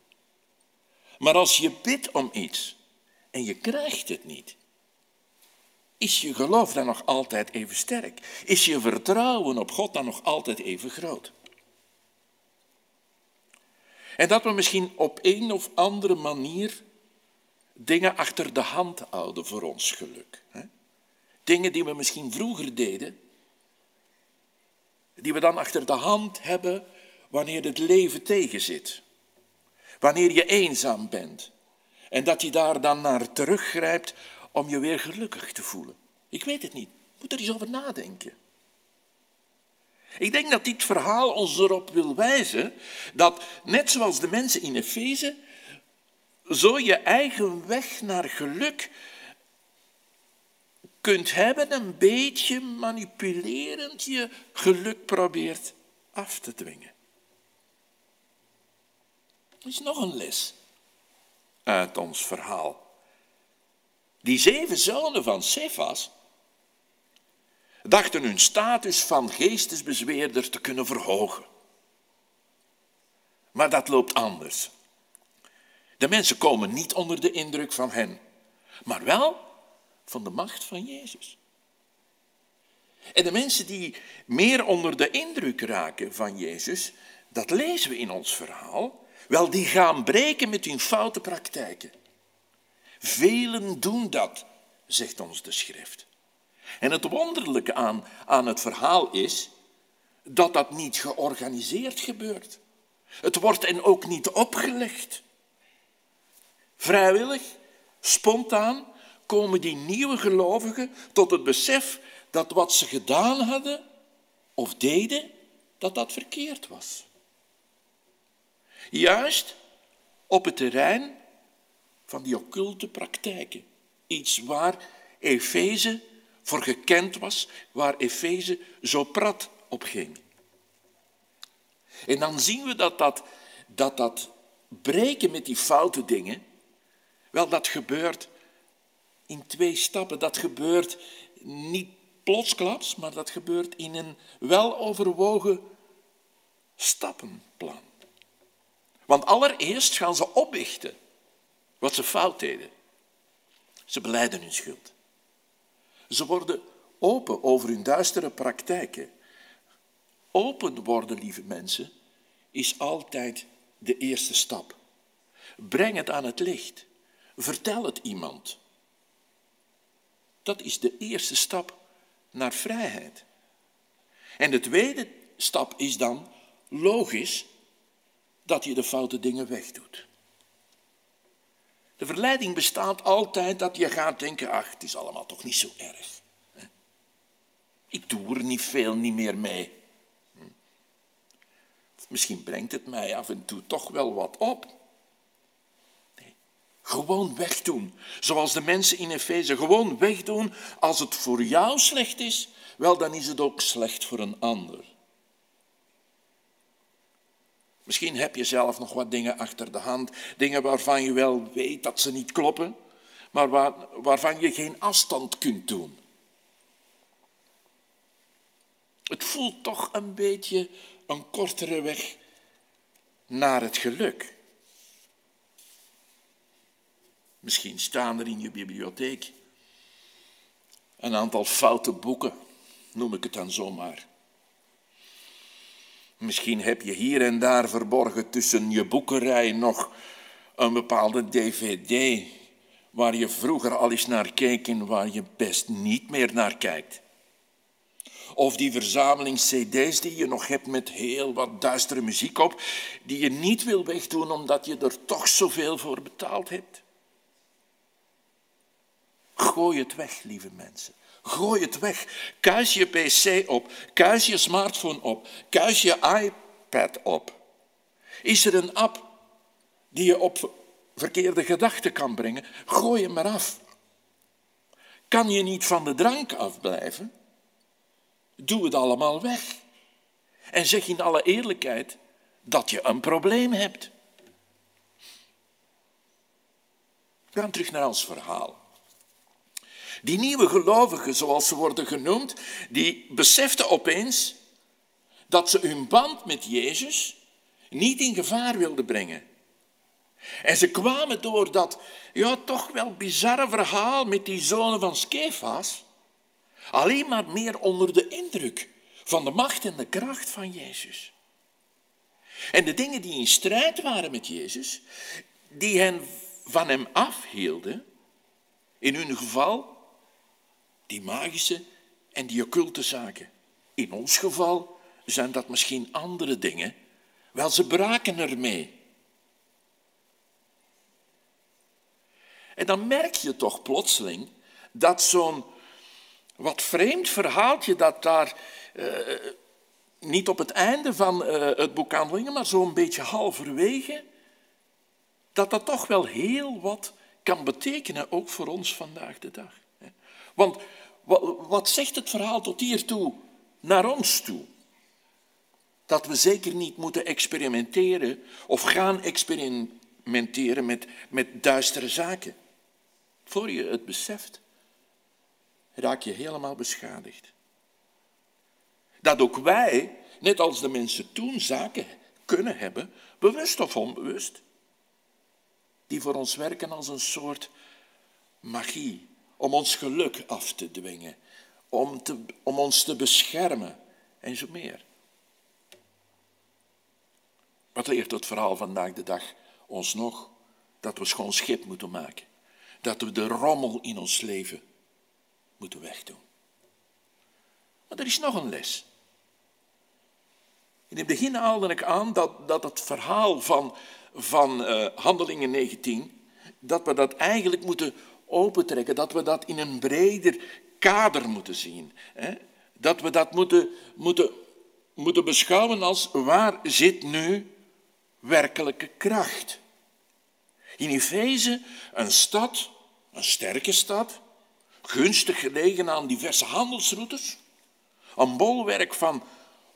Maar als je bidt om iets en je krijgt het niet, is je geloof dan nog altijd even sterk? Is je vertrouwen op God dan nog altijd even groot? En dat we misschien op een of andere manier dingen achter de hand houden voor ons geluk. Dingen die we misschien vroeger deden, die we dan achter de hand hebben wanneer het leven tegenzit. Wanneer je eenzaam bent. En dat je daar dan naar teruggrijpt om je weer gelukkig te voelen. Ik weet het niet. Moet er eens over nadenken. Ik denk dat dit verhaal ons erop wil wijzen dat, net zoals de mensen in Efeze, zo je eigen weg naar geluk kunt hebben, een beetje manipulerend je geluk probeert af te dwingen. Er is nog een les uit ons verhaal. Die zeven zonen van Cephas dachten hun status van geestesbezweerder te kunnen verhogen. Maar dat loopt anders. De mensen komen niet onder de indruk van hen, maar wel van de macht van Jezus. En de mensen die meer onder de indruk raken van Jezus, dat lezen we in ons verhaal, wel, die gaan breken met hun foute praktijken. Velen doen dat, zegt ons de schrift. En het wonderlijke aan, aan het verhaal is dat dat niet georganiseerd gebeurt. Het wordt en ook niet opgelegd. Vrijwillig, spontaan komen die nieuwe gelovigen tot het besef dat wat ze gedaan hadden of deden, dat dat verkeerd was. Juist op het terrein van die occulte praktijken. Iets waar Efeze voor gekend was, waar Efeze zo prat op ging. En dan zien we dat dat, dat dat breken met die foute dingen, wel dat gebeurt in twee stappen. Dat gebeurt niet plotsklaps, maar dat gebeurt in een weloverwogen stappenplan. Want allereerst gaan ze opbichten wat ze fout deden. Ze beleiden hun schuld. Ze worden open over hun duistere praktijken. Open worden, lieve mensen, is altijd de eerste stap. Breng het aan het licht. Vertel het iemand. Dat is de eerste stap naar vrijheid. En de tweede stap is dan logisch dat je de foute dingen wegdoet. De verleiding bestaat altijd dat je gaat denken, ach, het is allemaal toch niet zo erg. Ik doe er niet veel niet meer mee. Misschien brengt het mij af en toe toch wel wat op. Nee. Gewoon wegdoen, zoals de mensen in Efeze. Gewoon wegdoen als het voor jou slecht is, wel dan is het ook slecht voor een ander. Misschien heb je zelf nog wat dingen achter de hand, dingen waarvan je wel weet dat ze niet kloppen, maar waar, waarvan je geen afstand kunt doen. Het voelt toch een beetje een kortere weg naar het geluk. Misschien staan er in je bibliotheek een aantal foute boeken, noem ik het dan zomaar. Misschien heb je hier en daar verborgen tussen je boekenrij nog een bepaalde dvd waar je vroeger al eens naar keek en waar je best niet meer naar kijkt. Of die verzameling cd's die je nog hebt met heel wat duistere muziek op, die je niet wil wegdoen omdat je er toch zoveel voor betaald hebt. Gooi het weg, lieve mensen. Gooi het weg. Kuis je pc op. Kuis je smartphone op. Kuis je iPad op. Is er een app die je op verkeerde gedachten kan brengen? Gooi hem maar af. Kan je niet van de drank afblijven? Doe het allemaal weg. En zeg in alle eerlijkheid dat je een probleem hebt. We gaan terug naar ons verhaal. Die nieuwe gelovigen, zoals ze worden genoemd, die beseften opeens dat ze hun band met Jezus niet in gevaar wilden brengen. En ze kwamen door dat ja, toch wel bizarre verhaal met die zonen van Skefas alleen maar meer onder de indruk van de macht en de kracht van Jezus. En de dingen die in strijd waren met Jezus, die hen van hem afhielden, in hun geval die magische en die occulte zaken. In ons geval zijn dat misschien andere dingen. Wel, ze braken ermee. En dan merk je toch plotseling dat zo'n wat vreemd verhaaltje dat daar uh, niet op het einde van uh, het boek Handelingen, maar zo'n beetje halverwege, dat dat toch wel heel wat kan betekenen, ook voor ons vandaag de dag. Want wat zegt het verhaal tot hiertoe naar ons toe? Dat we zeker niet moeten experimenteren of gaan experimenteren met, met duistere zaken. Voor je het beseft, raak je helemaal beschadigd. Dat ook wij, net als de mensen toen, zaken kunnen hebben, bewust of onbewust, die voor ons werken als een soort magie, om ons geluk af te dwingen, om, te, om ons te beschermen en zo meer. Wat leert het verhaal vandaag de dag ons nog? Dat we schoon schip moeten maken. Dat we de rommel in ons leven moeten wegdoen. Maar er is nog een les. In het begin haalde ik aan dat, dat het verhaal van, van uh, Handelingen 19, dat we dat eigenlijk moeten opentrekken, dat we dat in een breder kader moeten zien. Hè? Dat we dat moeten, moeten, moeten beschouwen als waar zit nu werkelijke kracht. In Efeze, een stad, een sterke stad, gunstig gelegen aan diverse handelsroutes, een bolwerk van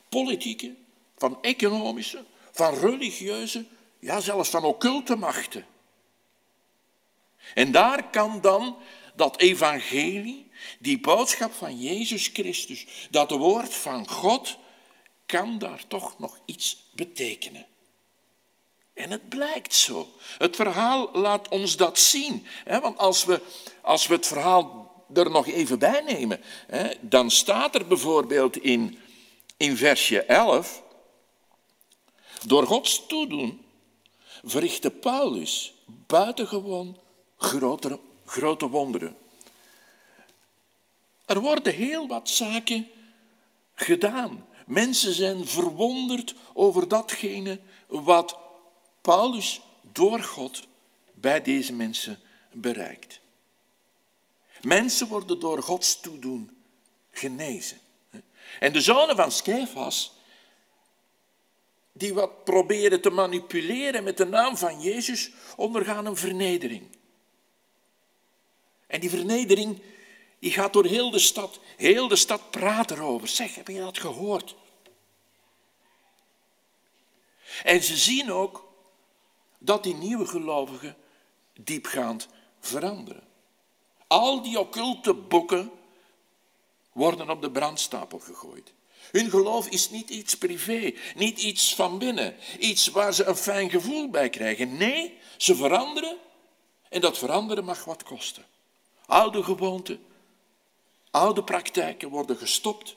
politieke, van economische, van religieuze, ja zelfs van occulte machten. En daar kan dan dat evangelie, die boodschap van Jezus Christus, dat woord van God, kan daar toch nog iets betekenen. En het blijkt zo. Het verhaal laat ons dat zien. Want als we, als we het verhaal er nog even bij nemen, dan staat er bijvoorbeeld in, in versje 11, door Gods toedoen verrichtte Paulus buitengewoon grote, grote wonderen. Er worden heel wat zaken gedaan. Mensen zijn verwonderd over datgene wat Paulus door God bij deze mensen bereikt. Mensen worden door Gods toedoen genezen. En de zonen van Skefas, die wat proberen te manipuleren met de naam van Jezus, ondergaan een vernedering. En die vernedering, die gaat door heel de stad. Heel de stad praat erover. Zeg, heb je dat gehoord? En ze zien ook dat die nieuwe gelovigen diepgaand veranderen. Al die occulte boeken worden op de brandstapel gegooid. Hun geloof is niet iets privé, niet iets van binnen, iets waar ze een fijn gevoel bij krijgen. Nee, ze veranderen en dat veranderen mag wat kosten. Oude gewoonten, oude praktijken worden gestopt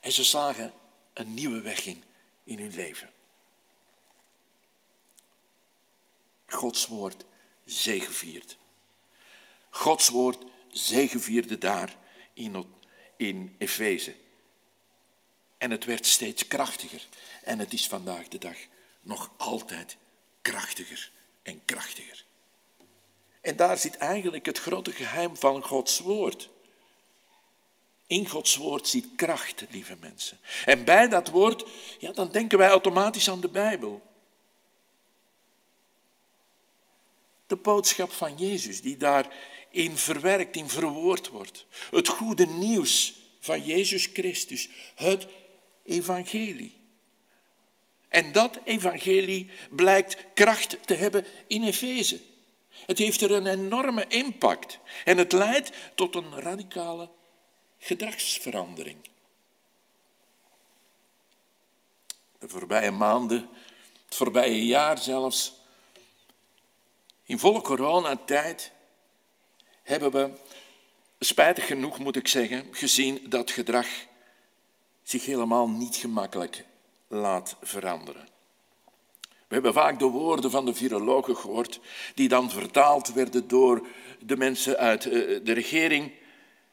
en ze slagen een nieuwe weg in in hun leven. Gods woord zegeviert. Gods woord zegevierde daar in, in Efeze. En het werd steeds krachtiger. En het is vandaag de dag nog altijd krachtiger en krachtiger. En daar zit eigenlijk het grote geheim van Gods woord. In Gods woord zit kracht, lieve mensen. En bij dat woord, ja, dan denken wij automatisch aan de Bijbel. De boodschap van Jezus, die daarin verwerkt, in verwoord wordt. Het goede nieuws van Jezus Christus, het evangelie. En dat evangelie blijkt kracht te hebben in Efeze. Het heeft er een enorme impact en het leidt tot een radicale gedragsverandering. De voorbije maanden, het voorbije jaar zelfs, in volle coronatijd hebben we, spijtig genoeg moet ik zeggen, gezien dat gedrag zich helemaal niet gemakkelijk laat veranderen. We hebben vaak de woorden van de virologen gehoord, die dan vertaald werden door de mensen uit eh, de regering,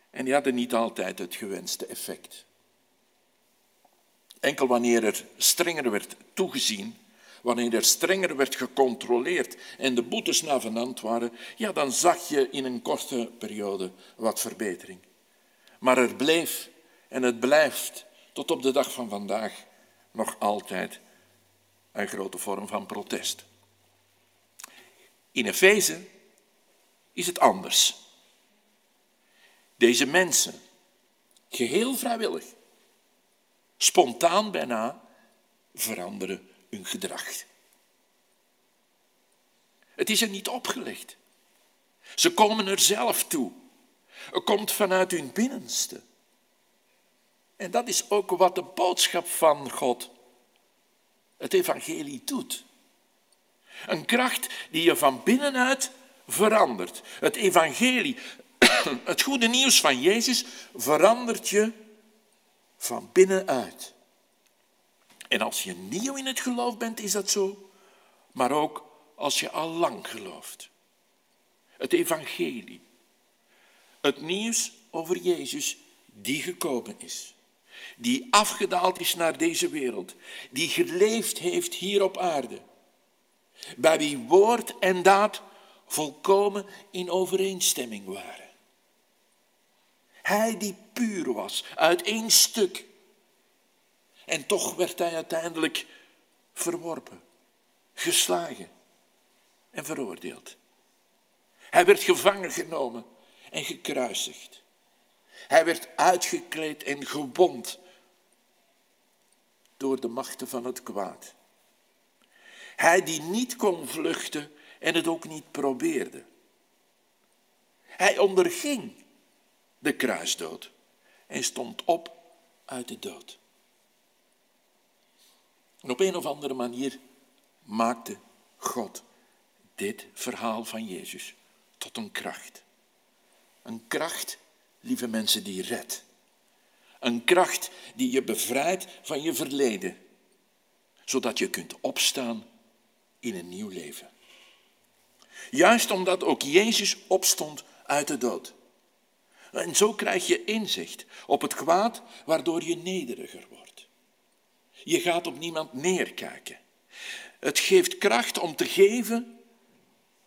en die hadden niet altijd het gewenste effect. Enkel wanneer er strenger werd toegezien, wanneer er strenger werd gecontroleerd en de boetes navenant waren, ja, dan zag je in een korte periode wat verbetering. Maar er bleef en het blijft tot op de dag van vandaag nog altijd een grote vorm van protest. In Efeze is het anders. Deze mensen, geheel vrijwillig, spontaan bijna, veranderen hun gedrag. Het is er niet opgelegd. Ze komen er zelf toe. Het komt vanuit hun binnenste. En dat is ook wat de boodschap van God, het evangelie, doet. Een kracht die je van binnenuit verandert. Het evangelie Het goede nieuws van Jezus verandert je van binnenuit. En als je nieuw in het geloof bent, is dat zo. Maar ook als je al lang gelooft. Het evangelie. Het nieuws over Jezus die gekomen is. Die afgedaald is naar deze wereld. Die geleefd heeft hier op aarde. Bij wie woord en daad volkomen in overeenstemming waren. Hij die puur was, uit één stuk. En toch werd hij uiteindelijk verworpen, geslagen en veroordeeld. Hij werd gevangen genomen en gekruisigd. Hij werd uitgekleed en gewond door de machten van het kwaad. Hij die niet kon vluchten en het ook niet probeerde. Hij onderging de kruisdood en stond op uit de dood. En op een of andere manier maakte God dit verhaal van Jezus tot een kracht. Een kracht, lieve mensen, die redt. Een kracht die je bevrijdt van je verleden, zodat je kunt opstaan in een nieuw leven. Juist omdat ook Jezus opstond uit de dood. En zo krijg je inzicht op het kwaad waardoor je nederiger wordt. Je gaat op niemand neerkijken. Het geeft kracht om te geven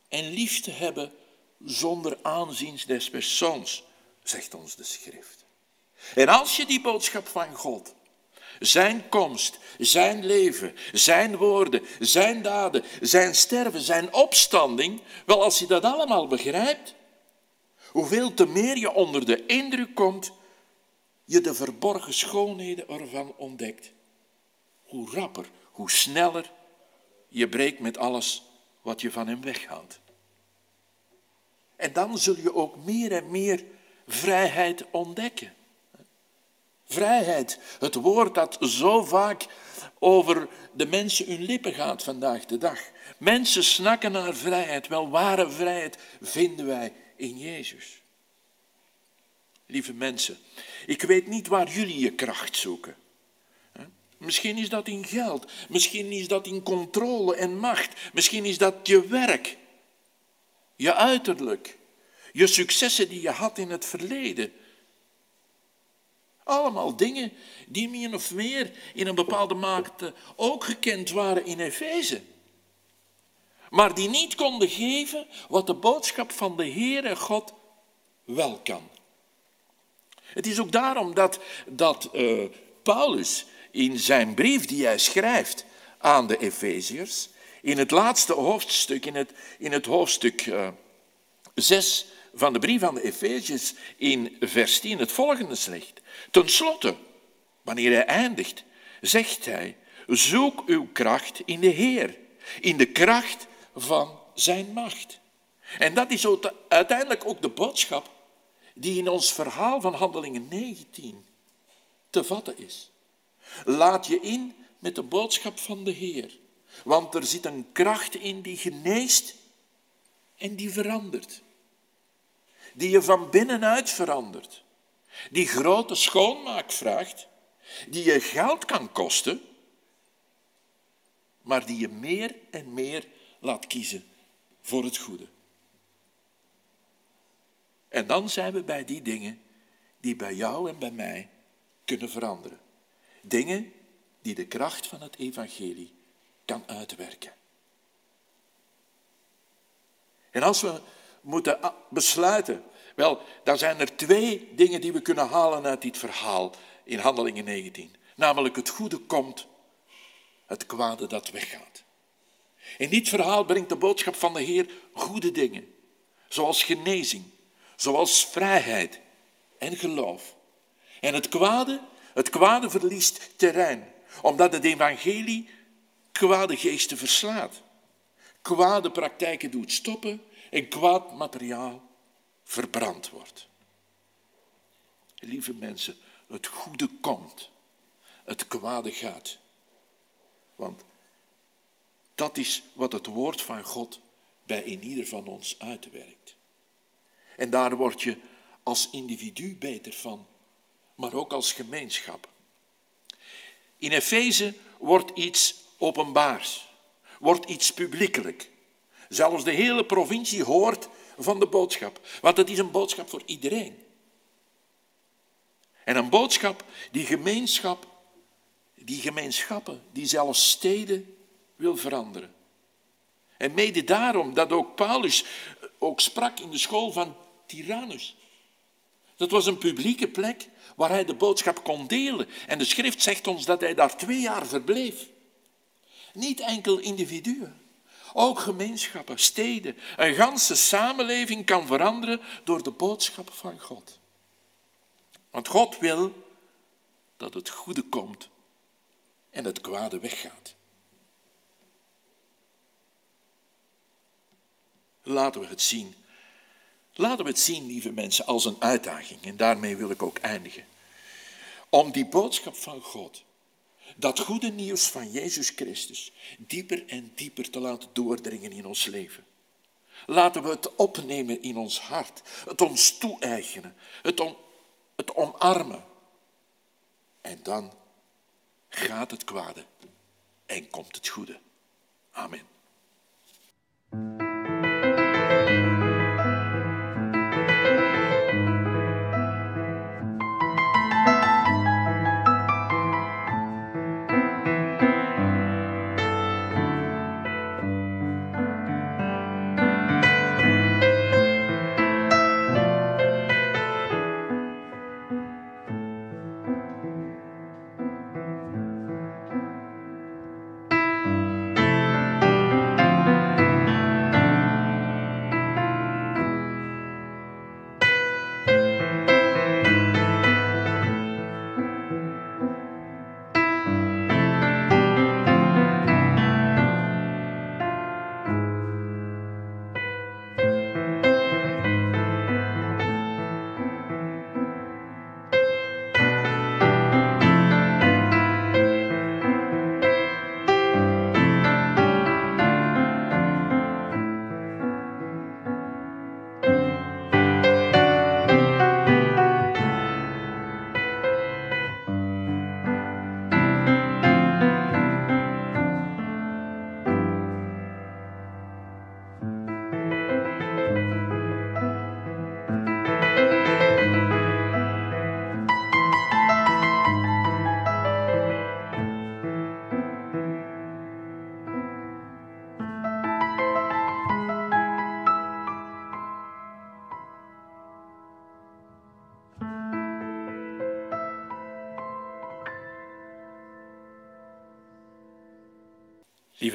en lief te hebben zonder aanzien des persoons, zegt ons de schrift. En als je die boodschap van God, zijn komst, zijn leven, zijn woorden, zijn daden, zijn sterven, zijn opstanding, wel als je dat allemaal begrijpt, hoeveel te meer je onder de indruk komt, je de verborgen schoonheden ervan ontdekt. Hoe rapper, hoe sneller je breekt met alles wat je van hem weghaalt. En dan zul je ook meer en meer vrijheid ontdekken. Vrijheid, het woord dat zo vaak over de mensen hun lippen gaat vandaag de dag. Mensen snakken naar vrijheid. Wel, ware vrijheid vinden wij in Jezus. Lieve mensen, ik weet niet waar jullie je kracht zoeken. Misschien is dat in geld, misschien is dat in controle en macht, misschien is dat je werk, je uiterlijk, je successen die je had in het verleden. Allemaal dingen die min of meer in een bepaalde mate ook gekend waren in Efeze. Maar die niet konden geven wat de boodschap van de Heere God wel kan. Het is ook daarom dat, dat uh, Paulus in zijn brief die hij schrijft aan de Efeziërs, in het laatste hoofdstuk, in het, in het hoofdstuk uh, eh, 6 van de brief aan de Efeziërs, in vers 10 het volgende zegt. Ten slotte, wanneer hij eindigt, zegt hij, zoek uw kracht in de Heer, in de kracht van zijn macht. En dat is uiteindelijk ook de boodschap die in ons verhaal van Handelingen 19 te vatten is. Laat je in met de boodschap van de Heer, want er zit een kracht in die geneest en die verandert. Die je van binnenuit verandert. Die grote schoonmaak vraagt, die je geld kan kosten, maar die je meer en meer laat kiezen voor het goede. En dan zijn we bij die dingen die bij jou en bij mij kunnen veranderen. Dingen die de kracht van het evangelie kan uitwerken. En als we moeten besluiten, wel, dan zijn er twee dingen die we kunnen halen uit dit verhaal in Handelingen 19. Namelijk het goede komt, het kwade dat weggaat. In dit verhaal brengt de boodschap van de Heer goede dingen, zoals genezing, zoals vrijheid en geloof. En het kwade, het kwade verliest terrein, omdat het evangelie kwade geesten verslaat. Kwade praktijken doet stoppen en kwaad materiaal verbrand wordt. Lieve mensen, het goede komt, het kwade gaat. Want dat is wat het woord van God bij in ieder van ons uitwerkt. En daar word je als individu beter van, maar ook als gemeenschap. In Efeze wordt iets openbaars, wordt iets publiekelijk. Zelfs de hele provincie hoort van de boodschap, want het is een boodschap voor iedereen. En een boodschap die gemeenschap, die gemeenschappen, die zelfs steden wil veranderen. En mede daarom dat ook Paulus ook sprak in de school van Tyrannus. Dat was een publieke plek waar hij de boodschap kon delen. En de schrift zegt ons dat hij daar twee jaar verbleef. Niet enkel individuen, ook gemeenschappen, steden, een ganse samenleving kan veranderen door de boodschap van God. Want God wil dat het goede komt en het kwade weggaat. Laten we het zien. Laten we het zien, lieve mensen, als een uitdaging. En daarmee wil ik ook eindigen. Om die boodschap van God, dat goede nieuws van Jezus Christus, dieper en dieper te laten doordringen in ons leven. Laten we het opnemen in ons hart, het ons toe-eigenen, het, om, het omarmen. En dan gaat het kwade en komt het goede. Amen.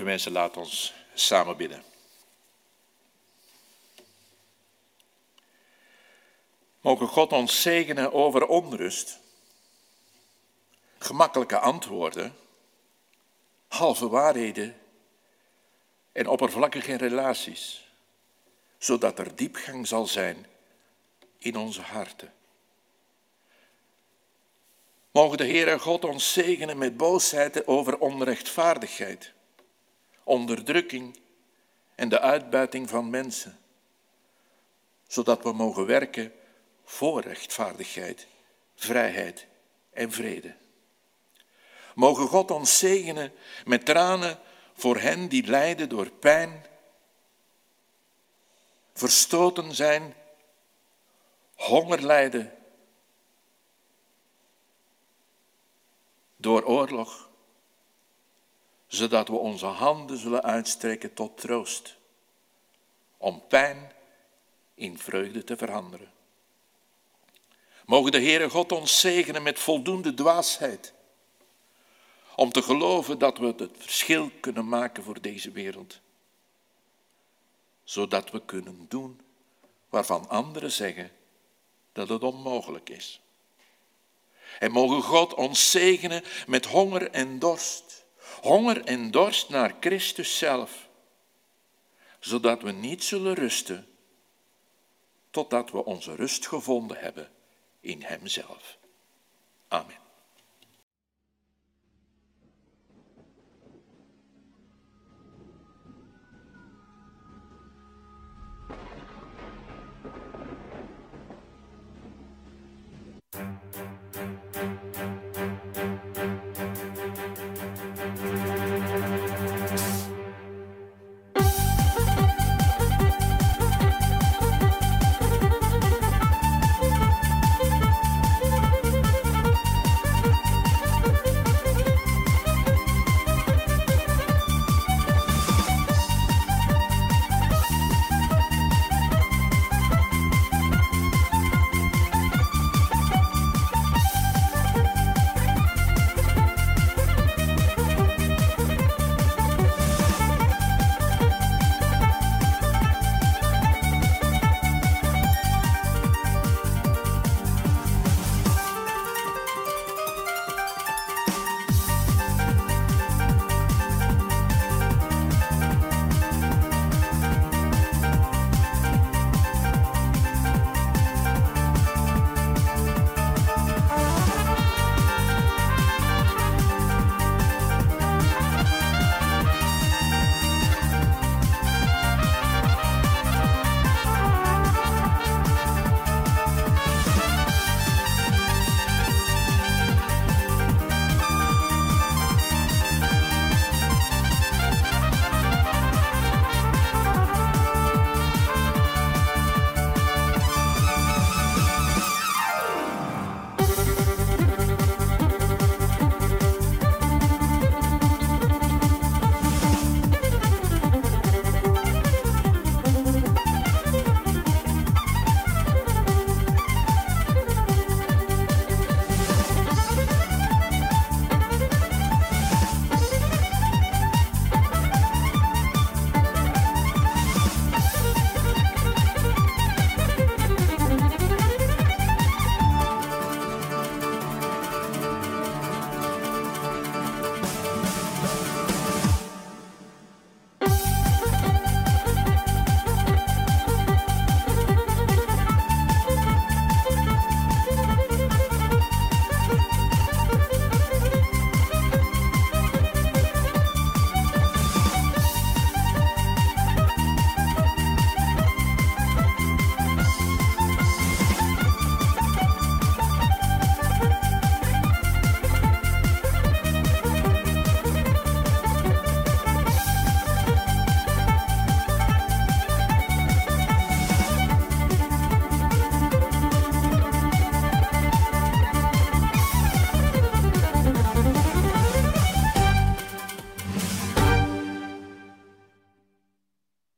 Mensen, laat ons samen bidden. Mogen God ons zegenen over onrust, gemakkelijke antwoorden, halve waarheden en oppervlakkige relaties, zodat er diepgang zal zijn in onze harten. Mogen de Heere God ons zegenen met boosheid over onrechtvaardigheid onderdrukking en de uitbuiting van mensen, zodat we mogen werken voor rechtvaardigheid, vrijheid en vrede. Mogen God ons zegenen met tranen voor hen die lijden door pijn, verstoten zijn, honger lijden, door oorlog zodat we onze handen zullen uitstrekken tot troost, om pijn in vreugde te veranderen. Mogen de Heere God ons zegenen met voldoende dwaasheid, om te geloven dat we het verschil kunnen maken voor deze wereld, zodat we kunnen doen waarvan anderen zeggen dat het onmogelijk is. En mogen God ons zegenen met honger en dorst, honger en dorst naar Christus zelf, zodat we niet zullen rusten totdat we onze rust gevonden hebben in Hemzelf. Amen.